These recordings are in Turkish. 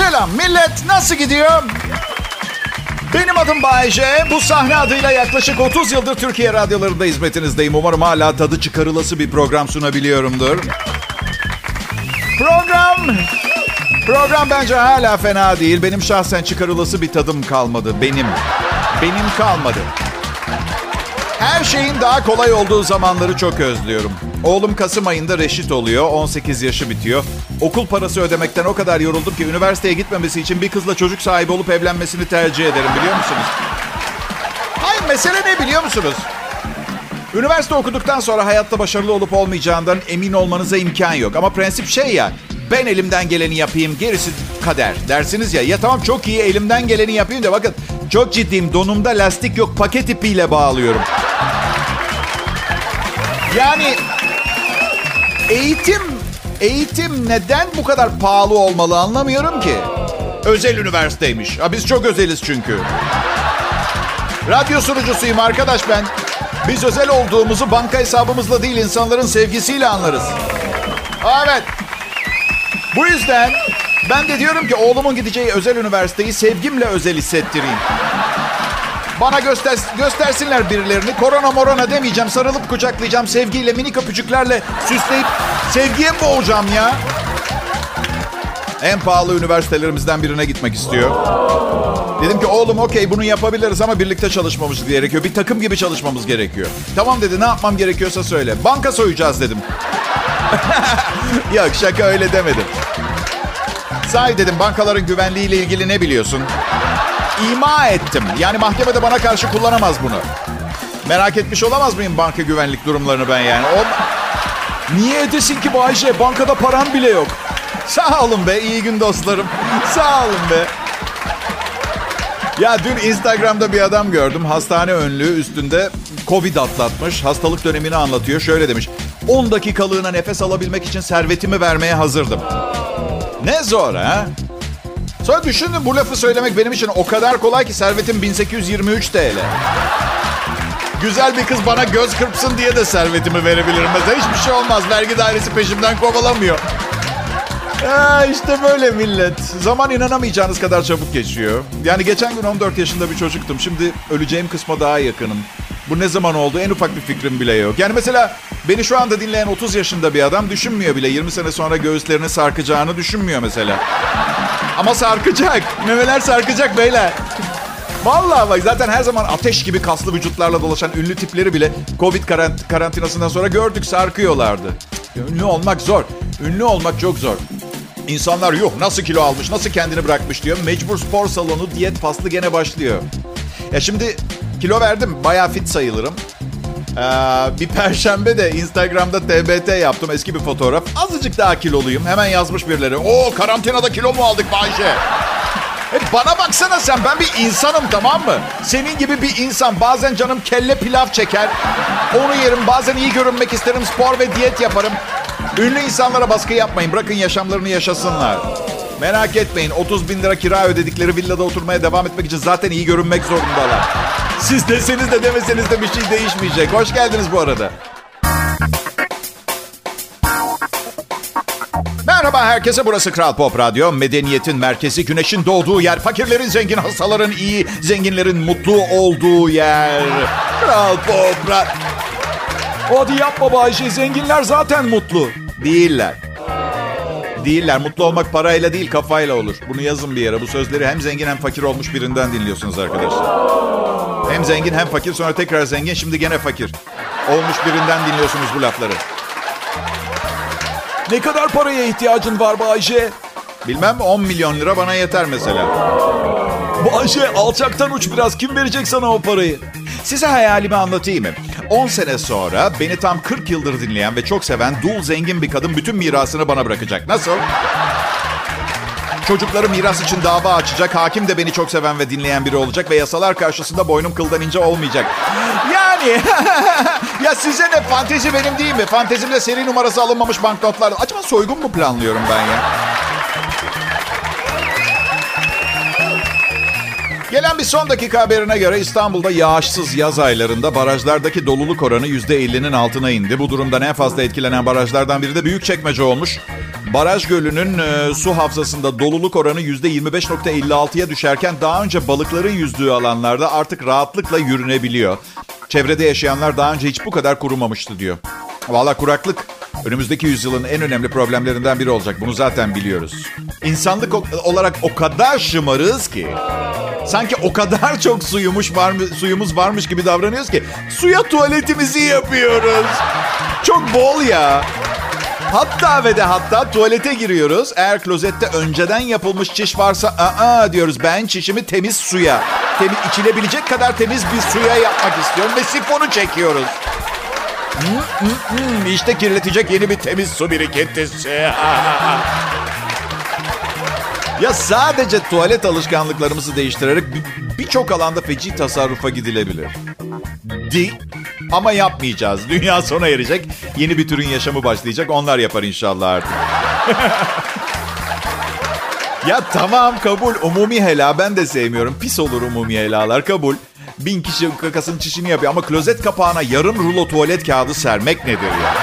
Selam millet nasıl gidiyor? Benim adım Bayece. Bu sahne adıyla yaklaşık 30 yıldır Türkiye radyolarında hizmetinizdeyim. Umarım hala tadı çıkarılası bir program sunabiliyorumdur. Program... Program bence hala fena değil. Benim şahsen çıkarılası bir tadım kalmadı. Benim. Benim kalmadı. Her şeyin daha kolay olduğu zamanları çok özlüyorum. Oğlum Kasım ayında reşit oluyor. 18 yaşı bitiyor. Okul parası ödemekten o kadar yoruldum ki üniversiteye gitmemesi için bir kızla çocuk sahibi olup evlenmesini tercih ederim biliyor musunuz? Hayır mesele ne biliyor musunuz? Üniversite okuduktan sonra hayatta başarılı olup olmayacağından emin olmanıza imkan yok. Ama prensip şey ya, ben elimden geleni yapayım, gerisi kader dersiniz ya. Ya tamam çok iyi elimden geleni yapayım da bakın çok ciddiyim donumda lastik yok paket ipiyle bağlıyorum. Yani eğitim eğitim neden bu kadar pahalı olmalı anlamıyorum ki. Özel üniversiteymiş. Ha, biz çok özeliz çünkü. Radyo sunucusuyum arkadaş ben. Biz özel olduğumuzu banka hesabımızla değil insanların sevgisiyle anlarız. Evet. Bu yüzden ben de diyorum ki oğlumun gideceği özel üniversiteyi sevgimle özel hissettireyim. Bana göster, göstersinler birilerini. Korona morona demeyeceğim. Sarılıp kucaklayacağım. Sevgiyle, minik öpücüklerle süsleyip sevgiye boğacağım ya. En pahalı üniversitelerimizden birine gitmek istiyor. Dedim ki oğlum okey bunu yapabiliriz ama birlikte çalışmamız gerekiyor. Bir takım gibi çalışmamız gerekiyor. Tamam dedi ne yapmam gerekiyorsa söyle. Banka soyacağız dedim. Yok şaka öyle demedim. Sahi dedim bankaların güvenliğiyle ilgili ne biliyorsun? İma ettim. Yani mahkemede bana karşı kullanamaz bunu. Merak etmiş olamaz mıyım banka güvenlik durumlarını ben yani? O... Niye edesin ki Bayce? Bankada param bile yok. Sağ olun be iyi gün dostlarım. Sağ olun be. Ya dün Instagram'da bir adam gördüm. Hastane önlüğü üstünde Covid atlatmış. Hastalık dönemini anlatıyor. Şöyle demiş. 10 dakikalığına nefes alabilmek için servetimi vermeye hazırdım. Ne zor ha? Sonra düşündüm bu lafı söylemek benim için o kadar kolay ki servetim 1823 TL. Güzel bir kız bana göz kırpsın diye de servetimi verebilirim. Mesela hiçbir şey olmaz. Vergi dairesi peşimden kovalamıyor. Ya işte böyle millet. Zaman inanamayacağınız kadar çabuk geçiyor. Yani geçen gün 14 yaşında bir çocuktum. Şimdi öleceğim kısma daha yakınım. Bu ne zaman oldu en ufak bir fikrim bile yok. Yani mesela beni şu anda dinleyen 30 yaşında bir adam düşünmüyor bile. 20 sene sonra göğüslerini sarkacağını düşünmüyor mesela. Ama sarkacak. Memeler sarkacak beyler. Vallahi bak zaten her zaman ateş gibi kaslı vücutlarla dolaşan ünlü tipleri bile Covid karant- karantinasından sonra gördük sarkıyorlardı. Ünlü olmak zor. Ünlü olmak çok zor. İnsanlar yuh nasıl kilo almış, nasıl kendini bırakmış diyor. Mecbur spor salonu diyet faslı gene başlıyor. Ya şimdi kilo verdim. Bayağı fit sayılırım. Ee, bir perşembe de Instagram'da TBT yaptım. Eski bir fotoğraf. Azıcık daha kiloluyum. Hemen yazmış birileri. O karantinada kilo mu aldık Bayşe? E bana baksana sen ben bir insanım tamam mı? Senin gibi bir insan bazen canım kelle pilav çeker. Onu yerim bazen iyi görünmek isterim spor ve diyet yaparım. Ünlü insanlara baskı yapmayın bırakın yaşamlarını yaşasınlar. Merak etmeyin 30 bin lira kira ödedikleri villada oturmaya devam etmek için zaten iyi görünmek zorundalar. Siz deseniz de demeseniz de bir şey değişmeyecek. Hoş geldiniz bu arada. Merhaba herkese burası Kral Pop Radyo. Medeniyetin merkezi, güneşin doğduğu yer. Fakirlerin zengin, hastaların iyi, zenginlerin mutlu olduğu yer. Kral Pop Radyo. Hadi yapma Bayşe, zenginler zaten mutlu. Değiller. Değiller. Mutlu olmak parayla değil kafayla olur. Bunu yazın bir yere. Bu sözleri hem zengin hem fakir olmuş birinden dinliyorsunuz arkadaşlar. Hem zengin hem fakir sonra tekrar zengin şimdi gene fakir. Olmuş birinden dinliyorsunuz bu lafları. Ne kadar paraya ihtiyacın var Bayşe? Bilmem 10 milyon lira bana yeter mesela. Bayşe alçaktan uç biraz. Kim verecek sana o parayı? Size hayalimi anlatayım mı? 10 sene sonra beni tam 40 yıldır dinleyen ve çok seven dul zengin bir kadın bütün mirasını bana bırakacak. Nasıl? Çocukları miras için dava açacak. Hakim de beni çok seven ve dinleyen biri olacak ve yasalar karşısında boynum kıldan ince olmayacak. Yani ya size ne fantezi benim değil mi? Fantezimde seri numarası alınmamış banknotlar. Acaba soygun mu planlıyorum ben ya? Gelen bir son dakika haberine göre İstanbul'da yağışsız yaz aylarında barajlardaki doluluk oranı %50'nin altına indi. Bu durumdan en fazla etkilenen barajlardan biri de Büyükçekmece olmuş. Baraj Gölü'nün e, su hafızasında doluluk oranı %25.56'ya düşerken daha önce balıkların yüzdüğü alanlarda artık rahatlıkla yürünebiliyor. Çevrede yaşayanlar daha önce hiç bu kadar kurumamıştı diyor. Valla kuraklık önümüzdeki yüzyılın en önemli problemlerinden biri olacak. Bunu zaten biliyoruz. İnsanlık olarak o kadar şımarığız ki sanki o kadar çok suyumuş var suyumuz varmış gibi davranıyoruz ki suya tuvaletimizi yapıyoruz. Çok bol ya. Hatta ve de hatta tuvalete giriyoruz. Eğer klozette önceden yapılmış çiş varsa aa diyoruz. Ben çişimi temiz suya, temiz, içilebilecek kadar temiz bir suya yapmak istiyorum ve sifonu çekiyoruz. İşte kirletecek yeni bir temiz su birikintisi. ya sadece tuvalet alışkanlıklarımızı değiştirerek birçok alanda feci tasarrufa gidilebilir. Di ama yapmayacağız. Dünya sona erecek. Yeni bir türün yaşamı başlayacak. Onlar yapar inşallah artık. ya tamam kabul. Umumi hela ben de sevmiyorum. Pis olur umumi helalar kabul. Bin kişi kakasının çişini yapıyor ama klozet kapağına yarım rulo tuvalet kağıdı sermek nedir ya?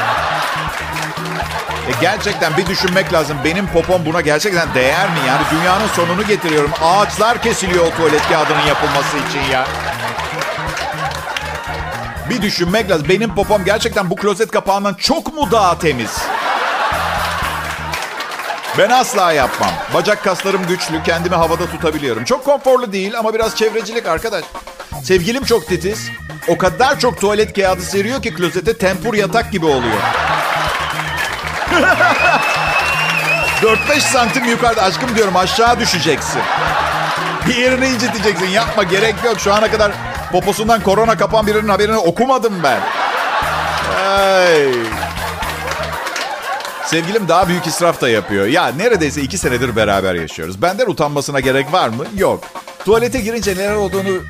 E gerçekten bir düşünmek lazım. Benim popom buna gerçekten değer mi? Yani dünyanın sonunu getiriyorum. Ağaçlar kesiliyor o tuvalet kağıdının yapılması için ya. Bir düşünmek lazım. Benim popom gerçekten bu klozet kapağından çok mu daha temiz? Ben asla yapmam. Bacak kaslarım güçlü, kendimi havada tutabiliyorum. Çok konforlu değil ama biraz çevrecilik arkadaş. Sevgilim çok titiz. O kadar çok tuvalet kağıdı seriyor ki klozete tempur yatak gibi oluyor. 4-5 santim yukarıda aşkım diyorum aşağı düşeceksin. Bir yerini inciteceksin. Yapma gerek yok. Şu ana kadar poposundan korona kapan birinin haberini okumadım ben. Ay. Sevgilim daha büyük israf da yapıyor. Ya neredeyse iki senedir beraber yaşıyoruz. Benden utanmasına gerek var mı? Yok. Tuvalete girince neler olduğunu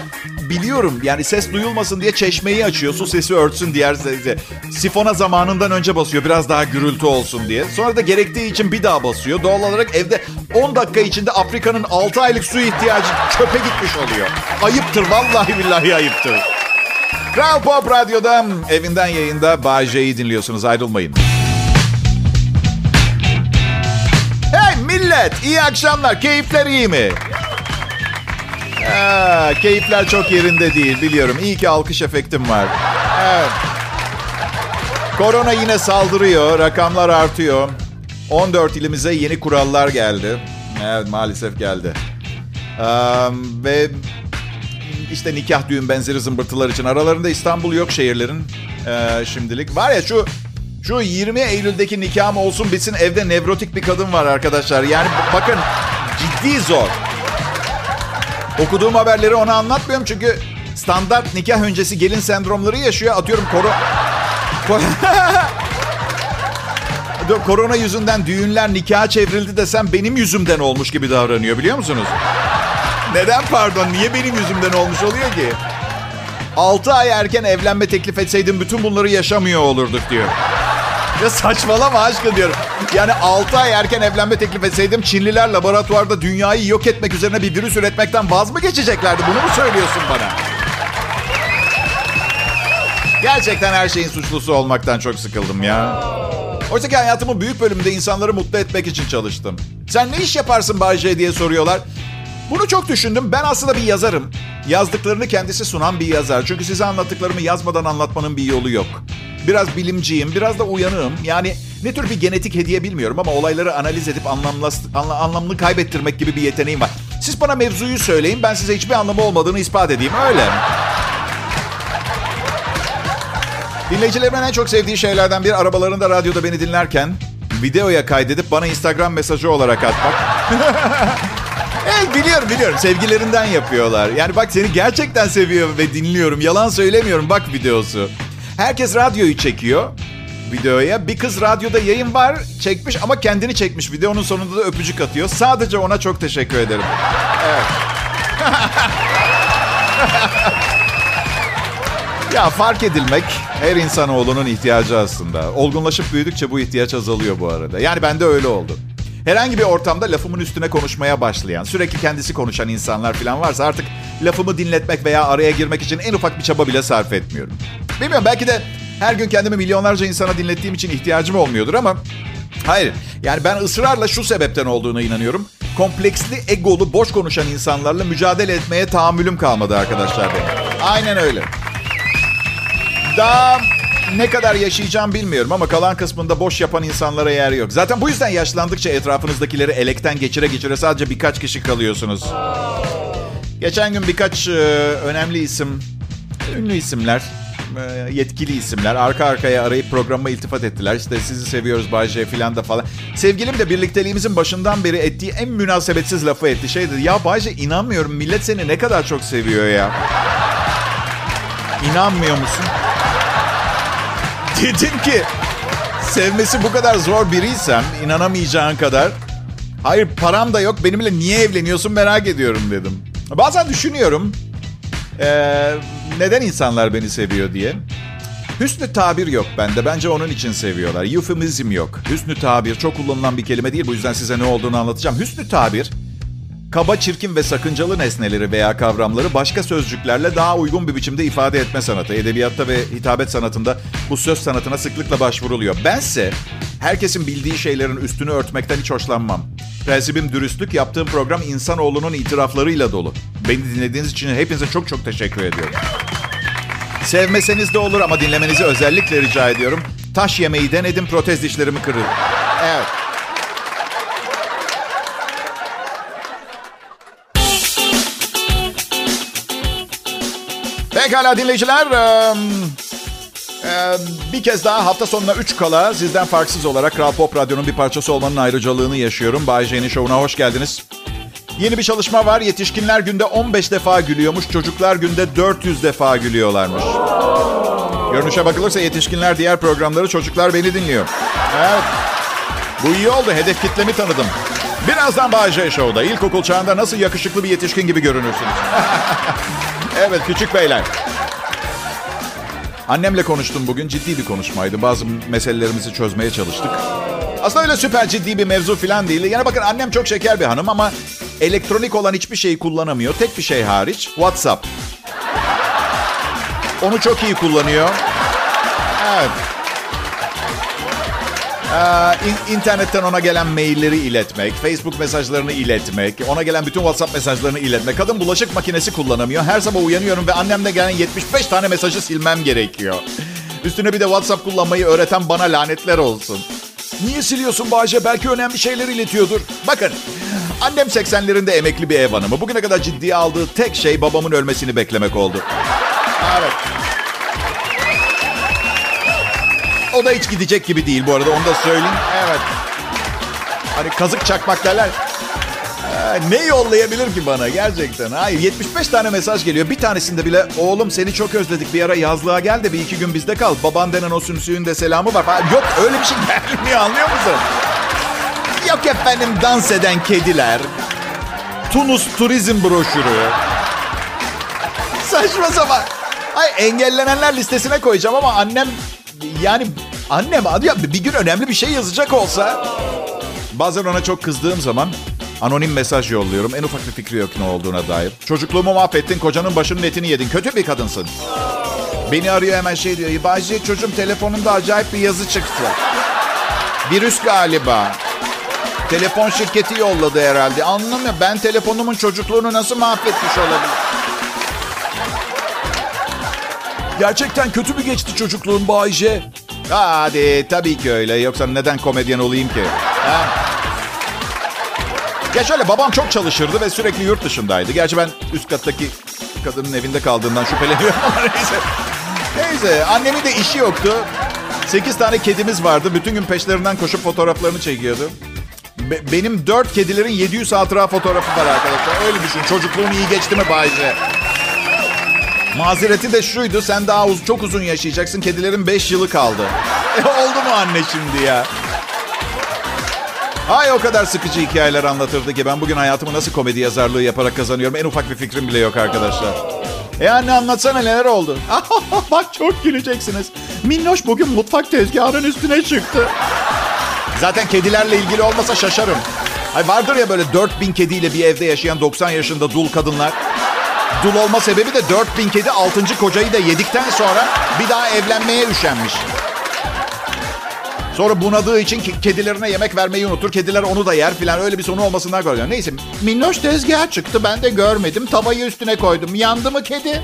biliyorum. Yani ses duyulmasın diye çeşmeyi açıyor. Su sesi örtsün diğer sesi. Sifona zamanından önce basıyor. Biraz daha gürültü olsun diye. Sonra da gerektiği için bir daha basıyor. Doğal olarak evde 10 dakika içinde Afrika'nın 6 aylık su ihtiyacı çöpe gitmiş oluyor. Ayıptır vallahi billahi ayıptır. Kral Pop Radyo'da evinden yayında J'yi dinliyorsunuz. Ayrılmayın. Hey millet iyi akşamlar. Keyifler iyi mi? Ha, keyifler çok yerinde değil biliyorum. İyi ki alkış efektim var. Evet. Korona yine saldırıyor. Rakamlar artıyor. 14 ilimize yeni kurallar geldi. Evet maalesef geldi. Um, ve işte nikah düğün benzeri zımbırtılar için aralarında İstanbul yok şehirlerin ee, şimdilik. Var ya şu şu 20 Eylül'deki nikahım olsun bitsin evde nevrotik bir kadın var arkadaşlar. Yani bakın ciddi zor. Okuduğum haberleri ona anlatmıyorum çünkü standart nikah öncesi gelin sendromları yaşıyor. Atıyorum koru... Korona yüzünden düğünler nikaha çevrildi desem benim yüzümden olmuş gibi davranıyor biliyor musunuz? Neden pardon? Niye benim yüzümden olmuş oluyor ki? 6 ay erken evlenme teklif etseydim bütün bunları yaşamıyor olurduk diyor. Ya saçmalama aşkım diyorum. Yani 6 ay erken evlenme teklif etseydim Çinliler laboratuvarda dünyayı yok etmek üzerine bir virüs üretmekten vaz mı geçeceklerdi? Bunu mu söylüyorsun bana? Gerçekten her şeyin suçlusu olmaktan çok sıkıldım ya. Oysa ki hayatımın büyük bölümünde insanları mutlu etmek için çalıştım. Sen ne iş yaparsın Bayce diye soruyorlar. Bunu çok düşündüm. Ben aslında bir yazarım. Yazdıklarını kendisi sunan bir yazar. Çünkü size anlattıklarımı yazmadan anlatmanın bir yolu yok. Biraz bilimciyim, biraz da uyanığım. Yani ne tür bir genetik hediye bilmiyorum ama olayları analiz edip anlamlı, anlamlı kaybettirmek gibi bir yeteneğim var. Siz bana mevzuyu söyleyin, ben size hiçbir anlamı olmadığını ispat edeyim. Öyle. Dinleyicilerimin en çok sevdiği şeylerden bir arabalarında radyoda beni dinlerken videoya kaydedip bana Instagram mesajı olarak atmak. evet biliyorum biliyorum sevgilerinden yapıyorlar. Yani bak seni gerçekten seviyor ve dinliyorum. Yalan söylemiyorum bak videosu. Herkes radyoyu çekiyor videoya. Bir kız radyoda yayın var çekmiş ama kendini çekmiş. Videonun sonunda da öpücük atıyor. Sadece ona çok teşekkür ederim. Evet. ya fark edilmek her insanoğlunun ihtiyacı aslında. Olgunlaşıp büyüdükçe bu ihtiyaç azalıyor bu arada. Yani bende öyle oldu. Herhangi bir ortamda lafımın üstüne konuşmaya başlayan, sürekli kendisi konuşan insanlar falan varsa artık lafımı dinletmek veya araya girmek için en ufak bir çaba bile sarf etmiyorum. Bilmiyorum belki de her gün kendimi milyonlarca insana dinlettiğim için ihtiyacım olmuyordur ama Hayır. Yani ben ısrarla şu sebepten olduğuna inanıyorum. Kompleksli, egolu, boş konuşan insanlarla mücadele etmeye tahammülüm kalmadı arkadaşlar benim. Aynen öyle. Daha ne kadar yaşayacağım bilmiyorum ama kalan kısmında boş yapan insanlara yer yok. Zaten bu yüzden yaşlandıkça etrafınızdakileri elekten geçire geçire sadece birkaç kişi kalıyorsunuz. Geçen gün birkaç e, önemli isim, ünlü isimler, yetkili isimler arka arkaya arayıp programa iltifat ettiler. İşte sizi seviyoruz Bay J filan da falan. Sevgilim de birlikteliğimizin başından beri ettiği en münasebetsiz lafı etti. Şey dedi ya Bay J inanmıyorum millet seni ne kadar çok seviyor ya. İnanmıyor musun? Dedim ki sevmesi bu kadar zor biriysem inanamayacağın kadar. Hayır param da yok benimle niye evleniyorsun merak ediyorum dedim. Bazen düşünüyorum ee, neden insanlar beni seviyor diye. Hüsnü tabir yok bende. Bence onun için seviyorlar. Eufemizm yok. Hüsnü tabir çok kullanılan bir kelime değil. Bu yüzden size ne olduğunu anlatacağım. Hüsnü tabir kaba, çirkin ve sakıncalı nesneleri veya kavramları başka sözcüklerle daha uygun bir biçimde ifade etme sanatı. Edebiyatta ve hitabet sanatında bu söz sanatına sıklıkla başvuruluyor. Bense herkesin bildiği şeylerin üstünü örtmekten hiç hoşlanmam. Prensibim dürüstlük, yaptığım program insanoğlunun itiraflarıyla dolu. Beni dinlediğiniz için hepinize çok çok teşekkür ediyorum. Sevmeseniz de olur ama dinlemenizi özellikle rica ediyorum. Taş yemeği denedim, protez dişlerimi kırıldı. Evet. Pekala dinleyiciler. Bir kez daha hafta sonuna 3 kala sizden farksız olarak Kral Pop Radyo'nun bir parçası olmanın ayrıcalığını yaşıyorum. Bay J'nin şovuna hoş geldiniz. Yeni bir çalışma var. Yetişkinler günde 15 defa gülüyormuş. Çocuklar günde 400 defa gülüyorlarmış. Görünüşe bakılırsa yetişkinler diğer programları, çocuklar beni dinliyor. Evet. Bu iyi oldu. Hedef kitlemi tanıdım. Birazdan Bay J Show'da ilkokul çağında nasıl yakışıklı bir yetişkin gibi görünürsünüz. evet küçük beyler. Annemle konuştum bugün. Ciddi bir konuşmaydı. Bazı meselelerimizi çözmeye çalıştık. Aslında öyle süper ciddi bir mevzu falan değil. Yani bakın annem çok şeker bir hanım ama elektronik olan hiçbir şeyi kullanamıyor. Tek bir şey hariç WhatsApp. Onu çok iyi kullanıyor. Evet. Ee, internetten ona gelen mailleri iletmek, Facebook mesajlarını iletmek, ona gelen bütün WhatsApp mesajlarını iletmek. Kadın bulaşık makinesi kullanamıyor. Her sabah uyanıyorum ve annemle gelen 75 tane mesajı silmem gerekiyor. Üstüne bir de WhatsApp kullanmayı öğreten bana lanetler olsun. Niye siliyorsun Bahçe? Belki önemli şeyler iletiyordur. Bakın, annem 80'lerinde emekli bir ev hanımı. Bugüne kadar ciddiye aldığı tek şey babamın ölmesini beklemek oldu. Evet. O da hiç gidecek gibi değil bu arada onu da söyleyeyim. Evet. Hani kazık çakmak derler. Ee, ne yollayabilir ki bana gerçekten? Hayır 75 tane mesaj geliyor. Bir tanesinde bile oğlum seni çok özledik bir ara yazlığa gel de bir iki gün bizde kal. Baban denen o sümsüğün de selamı var. Yok öyle bir şey gelmiyor anlıyor musun? Yok efendim dans eden kediler. Tunus turizm broşürü. Saçma sapan. Ay engellenenler listesine koyacağım ama annem yani annem ya bir gün önemli bir şey yazacak olsa bazen ona çok kızdığım zaman anonim mesaj yolluyorum. En ufak bir fikri yok ne olduğuna dair. Çocukluğumu mahvettin, kocanın başının etini yedin. Kötü bir kadınsın. Beni arıyor hemen şey diyor. Bayce çocuğum telefonumda acayip bir yazı çıktı. Virüs galiba. Telefon şirketi yolladı herhalde. Anlamıyor. Ben telefonumun çocukluğunu nasıl mahvetmiş olabilir? Gerçekten kötü mü geçti çocukluğun Bayce? Hadi tabii ki öyle. Yoksa neden komedyen olayım ki? Ha? Ya şöyle babam çok çalışırdı ve sürekli yurt dışındaydı. Gerçi ben üst kattaki kadının evinde kaldığından şüpheleniyorum ama neyse. Neyse annemin de işi yoktu. Sekiz tane kedimiz vardı. Bütün gün peşlerinden koşup fotoğraflarını çekiyordu. Be- benim dört kedilerin 700 hatıra fotoğrafı var arkadaşlar. Öyle düşün. Çocukluğum iyi geçti mi Bayce? Mazereti de şuydu. Sen daha uz çok uzun yaşayacaksın. Kedilerin 5 yılı kaldı. E, oldu mu anne şimdi ya? Ay o kadar sıkıcı hikayeler anlatırdı ki ben bugün hayatımı nasıl komedi yazarlığı yaparak kazanıyorum. En ufak bir fikrim bile yok arkadaşlar. E anne anlatsana neler oldu? Bak çok güleceksiniz. Minnoş bugün mutfak tezgahının üstüne çıktı. Zaten kedilerle ilgili olmasa şaşarım. Ay vardır ya böyle 4000 kediyle bir evde yaşayan 90 yaşında dul kadınlar. Dul olma sebebi de 4000 kedi 6. kocayı da yedikten sonra bir daha evlenmeye üşenmiş. Sonra bunadığı için kedilerine yemek vermeyi unutur. Kediler onu da yer filan. Öyle bir sonu olmasından korkuyorum. Neyse minnoş tezgah çıktı. Ben de görmedim. Tavayı üstüne koydum. Yandı mı kedi?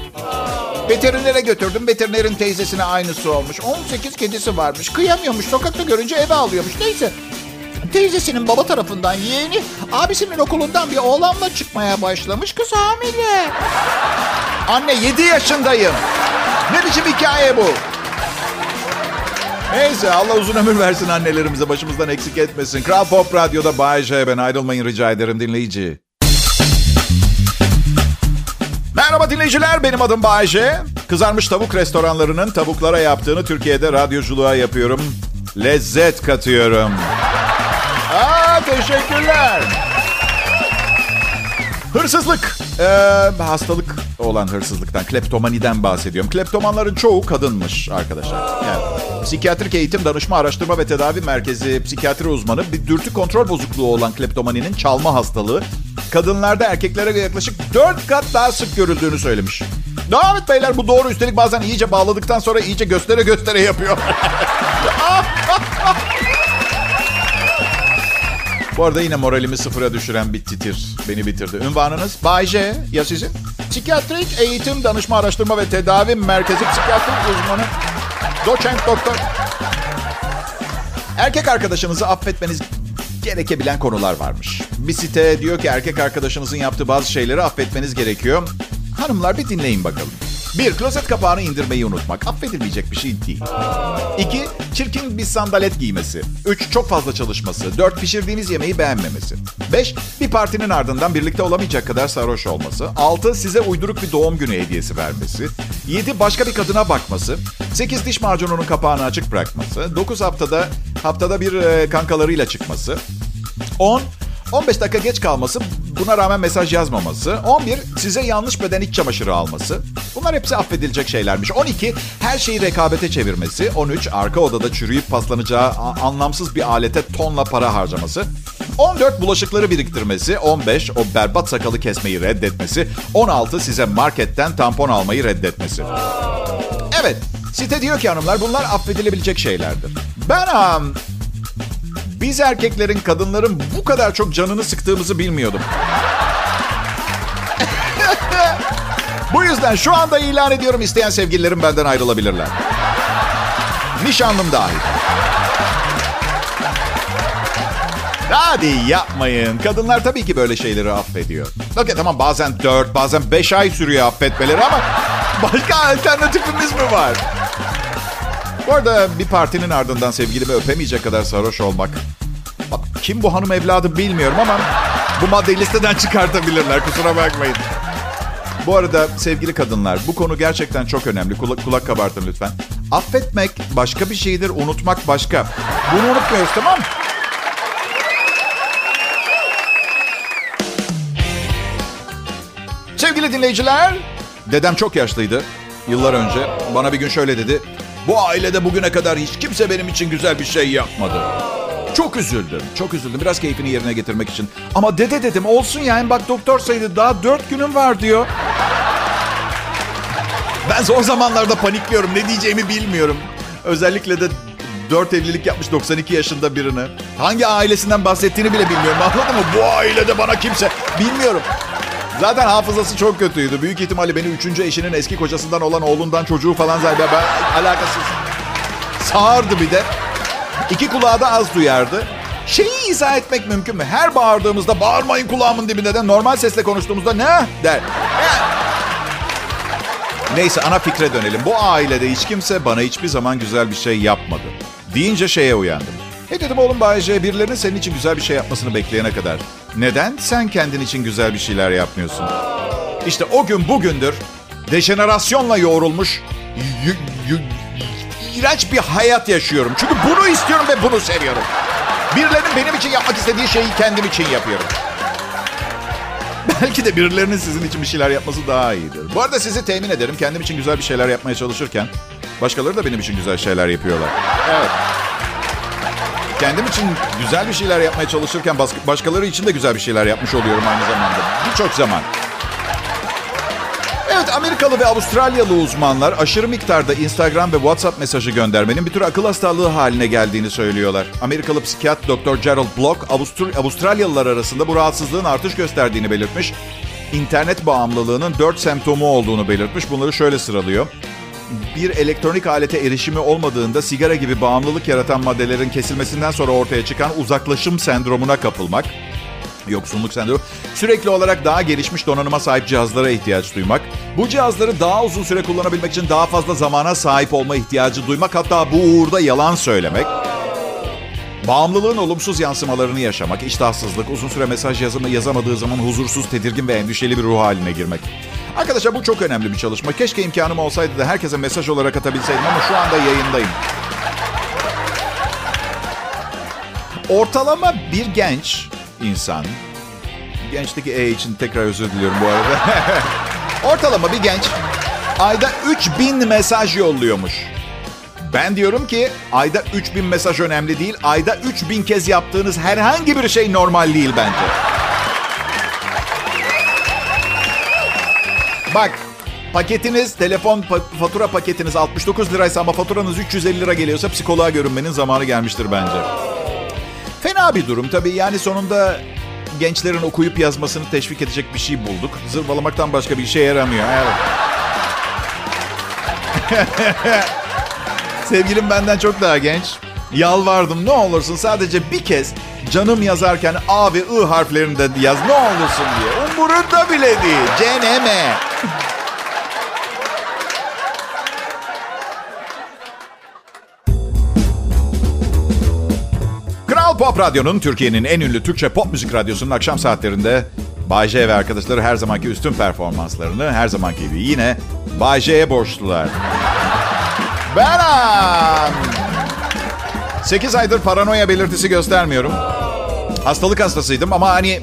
Veterinere götürdüm. Veterinerin teyzesine aynısı olmuş. 18 kedisi varmış. Kıyamıyormuş. Sokakta görünce eve alıyormuş. Neyse. Teyzesinin baba tarafından yeğeni abisinin okulundan bir oğlanla çıkmaya başlamış. Kız hamile. Anne 7 yaşındayım. Ne biçim hikaye bu? Neyse Allah uzun ömür versin annelerimize başımızdan eksik etmesin. Kral Pop Radyo'da Bay J. Ben ayrılmayın rica ederim dinleyici. Merhaba dinleyiciler benim adım Bay J. Kızarmış tavuk restoranlarının tavuklara yaptığını Türkiye'de radyoculuğa yapıyorum. Lezzet katıyorum. Teşekkürler. Hırsızlık. Ee, hastalık olan hırsızlıktan, kleptomaniden bahsediyorum. Kleptomanların çoğu kadınmış arkadaşlar. Yani, psikiyatrik eğitim, danışma, araştırma ve tedavi merkezi psikiyatri uzmanı bir dürtü kontrol bozukluğu olan kleptomaninin çalma hastalığı kadınlarda erkeklere yaklaşık 4 kat daha sık görüldüğünü söylemiş. Devam et beyler bu doğru. Üstelik bazen iyice bağladıktan sonra iyice göstere göstere yapıyor. Bu arada yine moralimi sıfıra düşüren bir titir beni bitirdi. Ünvanınız Bay J. Ya sizin? Psikiyatrik Eğitim Danışma Araştırma ve Tedavi Merkezi Psikiyatrik Uzmanı. Doçent Doktor. Erkek arkadaşınızı affetmeniz gerekebilen konular varmış. Bir site diyor ki erkek arkadaşınızın yaptığı bazı şeyleri affetmeniz gerekiyor. Hanımlar bir dinleyin bakalım. Bir, klozet kapağını indirmeyi unutmak. Affedilmeyecek bir şey değil. İki, çirkin bir sandalet giymesi. Üç, çok fazla çalışması. Dört, pişirdiğiniz yemeği beğenmemesi. Beş, bir partinin ardından birlikte olamayacak kadar sarhoş olması. Altı, size uyduruk bir doğum günü hediyesi vermesi. Yedi, başka bir kadına bakması. Sekiz, diş macununun kapağını açık bırakması. Dokuz, haftada haftada bir e, kankalarıyla çıkması. On, 15 dakika geç kalması, buna rağmen mesaj yazmaması. 11, size yanlış beden iç çamaşırı alması. Bunlar hepsi affedilecek şeylermiş. 12, her şeyi rekabete çevirmesi. 13, arka odada çürüyüp paslanacağı anlamsız bir alete tonla para harcaması. 14, bulaşıkları biriktirmesi. 15, o berbat sakalı kesmeyi reddetmesi. 16, size marketten tampon almayı reddetmesi. Evet, site diyor ki hanımlar bunlar affedilebilecek şeylerdir. Ben um, biz erkeklerin kadınların bu kadar çok canını sıktığımızı bilmiyordum. bu yüzden şu anda ilan ediyorum isteyen sevgililerim benden ayrılabilirler. Nişanlım dahil. Hadi yapmayın. Kadınlar tabii ki böyle şeyleri affediyor. Okey tamam bazen 4, bazen 5 ay sürüyor affetmeleri ama başka alternatifimiz mi var? Bu arada bir partinin ardından sevgilimi öpemeyecek kadar sarhoş olmak. Bak kim bu hanım evladı bilmiyorum ama bu maddeyi listeden çıkartabilirler kusura bakmayın. Bu arada sevgili kadınlar bu konu gerçekten çok önemli. Kulak, kulak kabartın lütfen. Affetmek başka bir şeydir, unutmak başka. Bunu unutmuyoruz tamam mı? Sevgili dinleyiciler, dedem çok yaşlıydı yıllar önce. Bana bir gün şöyle dedi. Bu ailede bugüne kadar hiç kimse benim için güzel bir şey yapmadı. Çok üzüldüm, çok üzüldüm. Biraz keyfini yerine getirmek için. Ama dede dedim olsun yani bak doktor saydı daha dört günüm var diyor. Ben zor zamanlarda panikliyorum. Ne diyeceğimi bilmiyorum. Özellikle de dört evlilik yapmış 92 yaşında birini. Hangi ailesinden bahsettiğini bile bilmiyorum. Anladın mı? Bu ailede bana kimse... Bilmiyorum. Zaten hafızası çok kötüydü. Büyük ihtimalle beni üçüncü eşinin eski kocasından olan oğlundan çocuğu falan zaten ben alakasız. Sağırdı bir de. İki kulağı da az duyardı. Şeyi izah etmek mümkün mü? Her bağırdığımızda bağırmayın kulağımın dibinde de normal sesle konuştuğumuzda ne der. Neyse ana fikre dönelim. Bu ailede hiç kimse bana hiçbir zaman güzel bir şey yapmadı. Deyince şeye uyandım. E dedim oğlum Bayece birilerinin senin için güzel bir şey yapmasını bekleyene kadar. Neden sen kendin için güzel bir şeyler yapmıyorsun? İşte o gün bugündür dejenerasyonla yoğrulmuş iğrenç bir hayat yaşıyorum. Çünkü bunu istiyorum ve bunu seviyorum. Birilerinin benim için yapmak istediği şeyi kendim için yapıyorum. Belki de birilerinin sizin için bir şeyler yapması daha iyidir. Bu arada sizi temin ederim. Kendim için güzel bir şeyler yapmaya çalışırken başkaları da benim için güzel şeyler yapıyorlar. Evet. Kendim için güzel bir şeyler yapmaya çalışırken başkaları için de güzel bir şeyler yapmış oluyorum aynı zamanda. Birçok zaman. Evet Amerikalı ve Avustralyalı uzmanlar aşırı miktarda Instagram ve WhatsApp mesajı göndermenin bir tür akıl hastalığı haline geldiğini söylüyorlar. Amerikalı psikiyat Dr. Gerald Block, Avustur Avustralyalılar arasında bu rahatsızlığın artış gösterdiğini belirtmiş. İnternet bağımlılığının dört semptomu olduğunu belirtmiş. Bunları şöyle sıralıyor. Bir elektronik alete erişimi olmadığında sigara gibi bağımlılık yaratan maddelerin kesilmesinden sonra ortaya çıkan uzaklaşım sendromuna kapılmak Yoksunluk sendromu. Sürekli olarak daha gelişmiş donanıma sahip cihazlara ihtiyaç duymak. Bu cihazları daha uzun süre kullanabilmek için daha fazla zamana sahip olma ihtiyacı duymak. Hatta bu uğurda yalan söylemek. Bağımlılığın olumsuz yansımalarını yaşamak, iştahsızlık, uzun süre mesaj yazımı yazamadığı zaman huzursuz, tedirgin ve endişeli bir ruh haline girmek. Arkadaşlar bu çok önemli bir çalışma. Keşke imkanım olsaydı da herkese mesaj olarak atabilseydim ama şu anda yayındayım. Ortalama bir genç insan. Gençteki E için tekrar özür diliyorum bu arada. Ortalama bir genç ayda 3000 mesaj yolluyormuş. Ben diyorum ki ayda 3000 mesaj önemli değil. Ayda 3000 kez yaptığınız herhangi bir şey normal değil bence. Bak paketiniz, telefon fatura paketiniz 69 liraysa ama faturanız 350 lira geliyorsa psikoloğa görünmenin zamanı gelmiştir bence. Fena bir durum tabii. Yani sonunda gençlerin okuyup yazmasını teşvik edecek bir şey bulduk. Zırvalamaktan başka bir işe yaramıyor. Evet. Sevgilim benden çok daha genç. Yalvardım ne olursun sadece bir kez canım yazarken A ve I harflerini de yaz ne olursun diye. Umurunda bile değil. Ceneme. Kral Pop Radyo'nun Türkiye'nin en ünlü Türkçe pop müzik radyosunun akşam saatlerinde Bay J ve arkadaşları her zamanki üstün performanslarını her zamanki gibi yine Bay J'ye borçlular. Benim. 8 aydır paranoya belirtisi göstermiyorum. Hastalık hastasıydım ama hani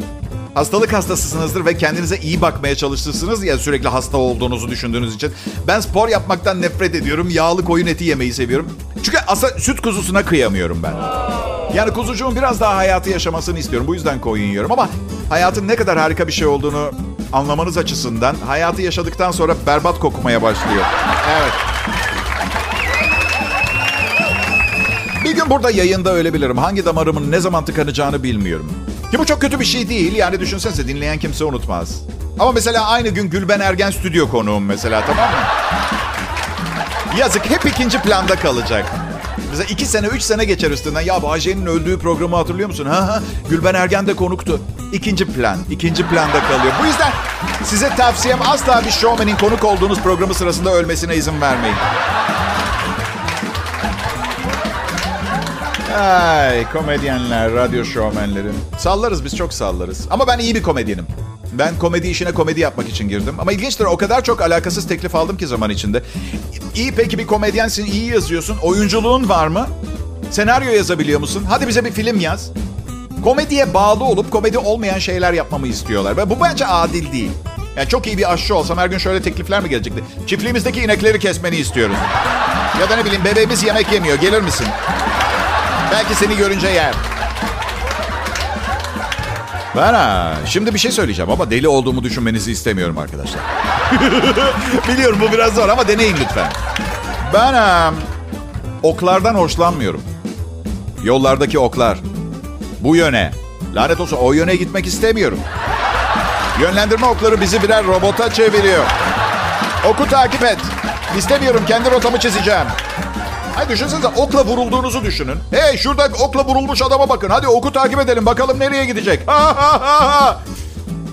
hastalık hastasısınızdır ve kendinize iyi bakmaya çalışırsınız ya sürekli hasta olduğunuzu düşündüğünüz için. Ben spor yapmaktan nefret ediyorum. Yağlı koyun eti yemeyi seviyorum. Çünkü aslında süt kuzusuna kıyamıyorum ben. Yani kuzucuğun biraz daha hayatı yaşamasını istiyorum. Bu yüzden koyun yiyorum ama hayatın ne kadar harika bir şey olduğunu anlamanız açısından hayatı yaşadıktan sonra berbat kokmaya başlıyor. Evet. Bir gün burada yayında ölebilirim. Hangi damarımın ne zaman tıkanacağını bilmiyorum. Ki bu çok kötü bir şey değil. Yani düşünsenize dinleyen kimse unutmaz. Ama mesela aynı gün Gülben Ergen stüdyo konuğum mesela tamam mı? Yazık hep ikinci planda kalacak. Mesela iki sene, üç sene geçer üstünden. Ya Bahçe'nin öldüğü programı hatırlıyor musun? Ha ha. Gülben Ergen de konuktu. İkinci plan, ikinci planda kalıyor. Bu yüzden size tavsiyem asla bir showman'in konuk olduğunuz programı sırasında ölmesine izin vermeyin. Ay komedyenler, radyo şovmenleri. Sallarız biz çok sallarız. Ama ben iyi bir komedyenim. Ben komedi işine komedi yapmak için girdim. Ama ilginçtir o kadar çok alakasız teklif aldım ki zaman içinde. İyi peki bir komedyensin, iyi yazıyorsun. Oyunculuğun var mı? Senaryo yazabiliyor musun? Hadi bize bir film yaz. Komediye bağlı olup komedi olmayan şeyler yapmamı istiyorlar. Ve bu bence adil değil. Yani çok iyi bir aşçı olsam her gün şöyle teklifler mi gelecekti? Çiftliğimizdeki inekleri kesmeni istiyoruz. Ya da ne bileyim bebeğimiz yemek yemiyor. Gelir misin? Belki seni görünce yer. Ben ha, şimdi bir şey söyleyeceğim ama deli olduğumu düşünmenizi istemiyorum arkadaşlar. Biliyorum bu biraz zor ama deneyin lütfen. Ben ha, oklardan hoşlanmıyorum. Yollardaki oklar. Bu yöne. Lanet olsun o yöne gitmek istemiyorum. Yönlendirme okları bizi birer robota çeviriyor. Oku takip et. İstemiyorum kendi rotamı çizeceğim. Hay düşünsenize okla vurulduğunuzu düşünün. Hey şurada okla vurulmuş adama bakın. Hadi oku takip edelim bakalım nereye gidecek. Ha.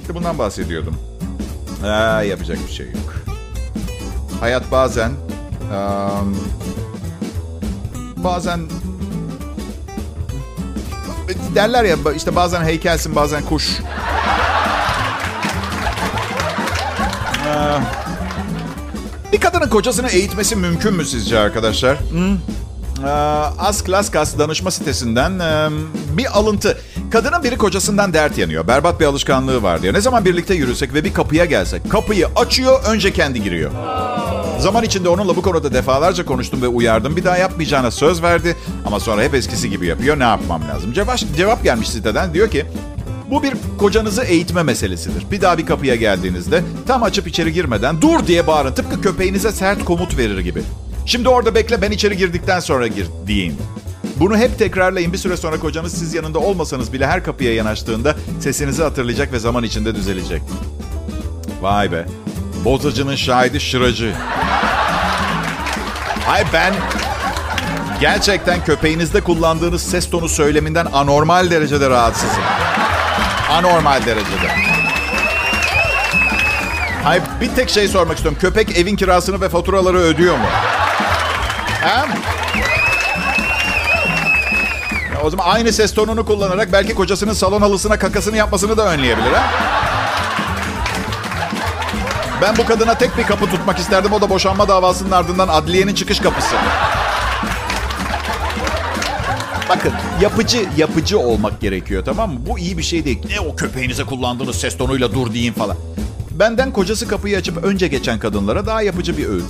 İşte bundan bahsediyordum. Ha, yapacak bir şey yok. Hayat bazen... Um, bazen... Derler ya işte bazen heykelsin bazen kuş. Uh, bir kadının kocasını eğitmesi mümkün mü sizce arkadaşlar? Hmm. Ee, Ask Laskas danışma sitesinden e, bir alıntı. Kadının biri kocasından dert yanıyor. Berbat bir alışkanlığı var diyor. Ne zaman birlikte yürüsek ve bir kapıya gelsek. Kapıyı açıyor, önce kendi giriyor. Zaman içinde onunla bu konuda defalarca konuştum ve uyardım. Bir daha yapmayacağına söz verdi ama sonra hep eskisi gibi yapıyor. Ne yapmam lazım? Cevap, cevap gelmiş siteden. Diyor ki Bu bir kocanızı eğitme meselesidir. Bir daha bir kapıya geldiğinizde tam açıp içeri girmeden dur diye bağırın. Tıpkı köpeğinize sert komut verir gibi. Şimdi orada bekle ben içeri girdikten sonra gir deyin. Bunu hep tekrarlayın. Bir süre sonra kocanız siz yanında olmasanız bile her kapıya yanaştığında sesinizi hatırlayacak ve zaman içinde düzelecek. Vay be. Bozacının şahidi şıracı. Hay ben gerçekten köpeğinizde kullandığınız ses tonu söyleminden anormal derecede rahatsızım. Anormal derecede. Hayır bir tek şey sormak istiyorum. Köpek evin kirasını ve faturaları ödüyor mu? Ya o zaman aynı ses tonunu kullanarak belki kocasının salon halısına kakasını yapmasını da önleyebilir ha? Ben bu kadına tek bir kapı tutmak isterdim. O da boşanma davasının ardından adliyenin çıkış kapısı. Bakın yapıcı yapıcı olmak gerekiyor tamam mı? Bu iyi bir şey değil. Ne o köpeğinize kullandığınız ses tonuyla dur deyin falan. Benden kocası kapıyı açıp önce geçen kadınlara daha yapıcı bir öğüt.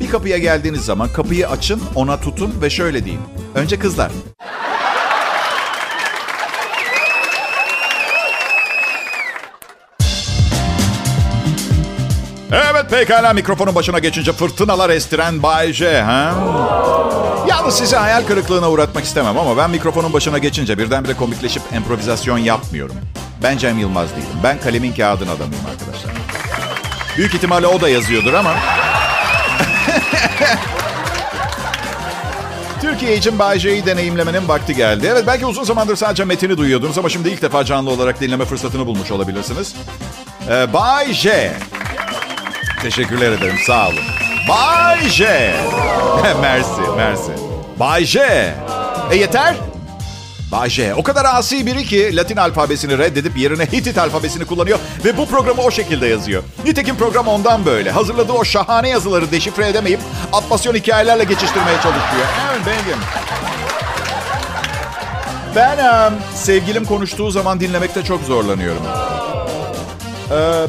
Bir kapıya geldiğiniz zaman kapıyı açın, ona tutun ve şöyle deyin. Önce kızlar. Evet pekala mikrofonun başına geçince fırtınalar estiren Bay J. Ha? Sizi hayal kırıklığına uğratmak istemem ama ben mikrofonun başına geçince birdenbire komikleşip improvizasyon yapmıyorum. Ben Cem Yılmaz değilim. Ben kalemin kağıdın adamıyım arkadaşlar. Büyük ihtimalle o da yazıyordur ama... Türkiye için Bay J'yi deneyimlemenin vakti geldi. Evet belki uzun zamandır sadece metini duyuyordunuz ama şimdi ilk defa canlı olarak dinleme fırsatını bulmuş olabilirsiniz. Ee, Bay J. Teşekkürler ederim sağ olun. Bay J. mersi, mersi. Bay. E yeter. Bay. O kadar asi biri ki Latin alfabesini reddedip yerine Hitit alfabesini kullanıyor ve bu programı o şekilde yazıyor. Nitekim program ondan böyle. Hazırladığı o şahane yazıları deşifre edemeyip atmasyon hikayelerle geçiştirmeye çalışıyor. Evet benim. Ben sevgilim konuştuğu zaman dinlemekte çok zorlanıyorum. Ee,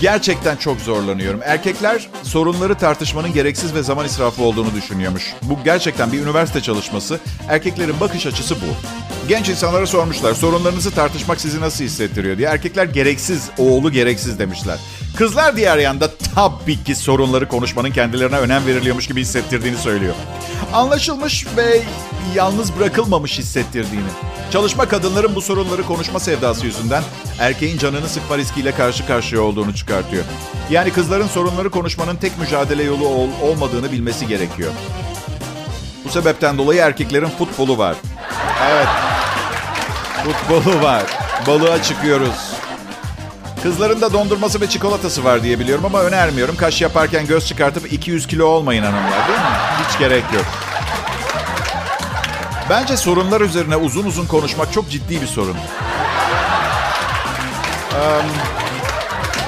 gerçekten çok zorlanıyorum. Erkekler sorunları tartışmanın gereksiz ve zaman israfı olduğunu düşünüyormuş. Bu gerçekten bir üniversite çalışması. Erkeklerin bakış açısı bu. Genç insanlara sormuşlar sorunlarınızı tartışmak sizi nasıl hissettiriyor diye. Erkekler gereksiz, oğlu gereksiz demişler. Kızlar diğer yanda tabii ki sorunları konuşmanın kendilerine önem veriliyormuş gibi hissettirdiğini söylüyor. Anlaşılmış ve yalnız bırakılmamış hissettirdiğini. Çalışma kadınların bu sorunları konuşma sevdası yüzünden erkeğin canını sıkma riskiyle karşı karşıya olduğunu çıkartıyor. Yani kızların sorunları konuşmanın tek mücadele yolu ol- olmadığını bilmesi gerekiyor. Bu sebepten dolayı erkeklerin futbolu var. Evet. Futbolu var. Balığa çıkıyoruz. Kızların da dondurması ve çikolatası var diye biliyorum ama önermiyorum. Kaş yaparken göz çıkartıp 200 kilo olmayın hanımlar değil mi? Hiç gerek yok. Bence sorunlar üzerine uzun uzun konuşmak çok ciddi bir sorun.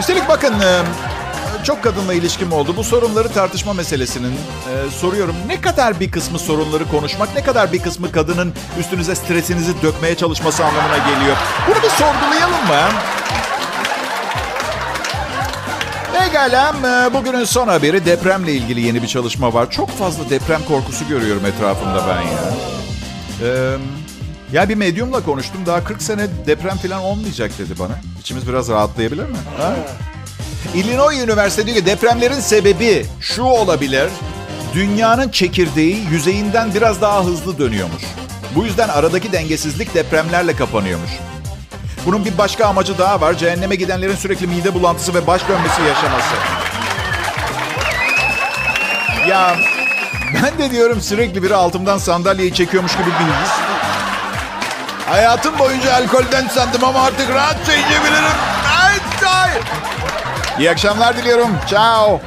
Üstelik bakın çok kadınla ilişkim oldu. Bu sorunları tartışma meselesinin e, soruyorum. Ne kadar bir kısmı sorunları konuşmak, ne kadar bir kısmı kadının üstünüze stresinizi dökmeye çalışması anlamına geliyor. Bunu bir sorgulayalım mı? Pekala, e, bugünün son haberi depremle ilgili yeni bir çalışma var. Çok fazla deprem korkusu görüyorum etrafımda ben ya. Ee, ya bir medyumla konuştum. Daha 40 sene deprem falan olmayacak dedi bana. İçimiz biraz rahatlayabilir mi? Ha? Illinois Üniversitesi diyor ki depremlerin sebebi şu olabilir. Dünyanın çekirdeği yüzeyinden biraz daha hızlı dönüyormuş. Bu yüzden aradaki dengesizlik depremlerle kapanıyormuş. Bunun bir başka amacı daha var. Cehenneme gidenlerin sürekli mide bulantısı ve baş dönmesi yaşaması. Ya ben de diyorum sürekli biri altımdan sandalyeyi çekiyormuş gibi bir. Hayatım boyunca alkolden sandım ama artık rahatça içebilirim. İyi akşamlar diliyorum. Ciao.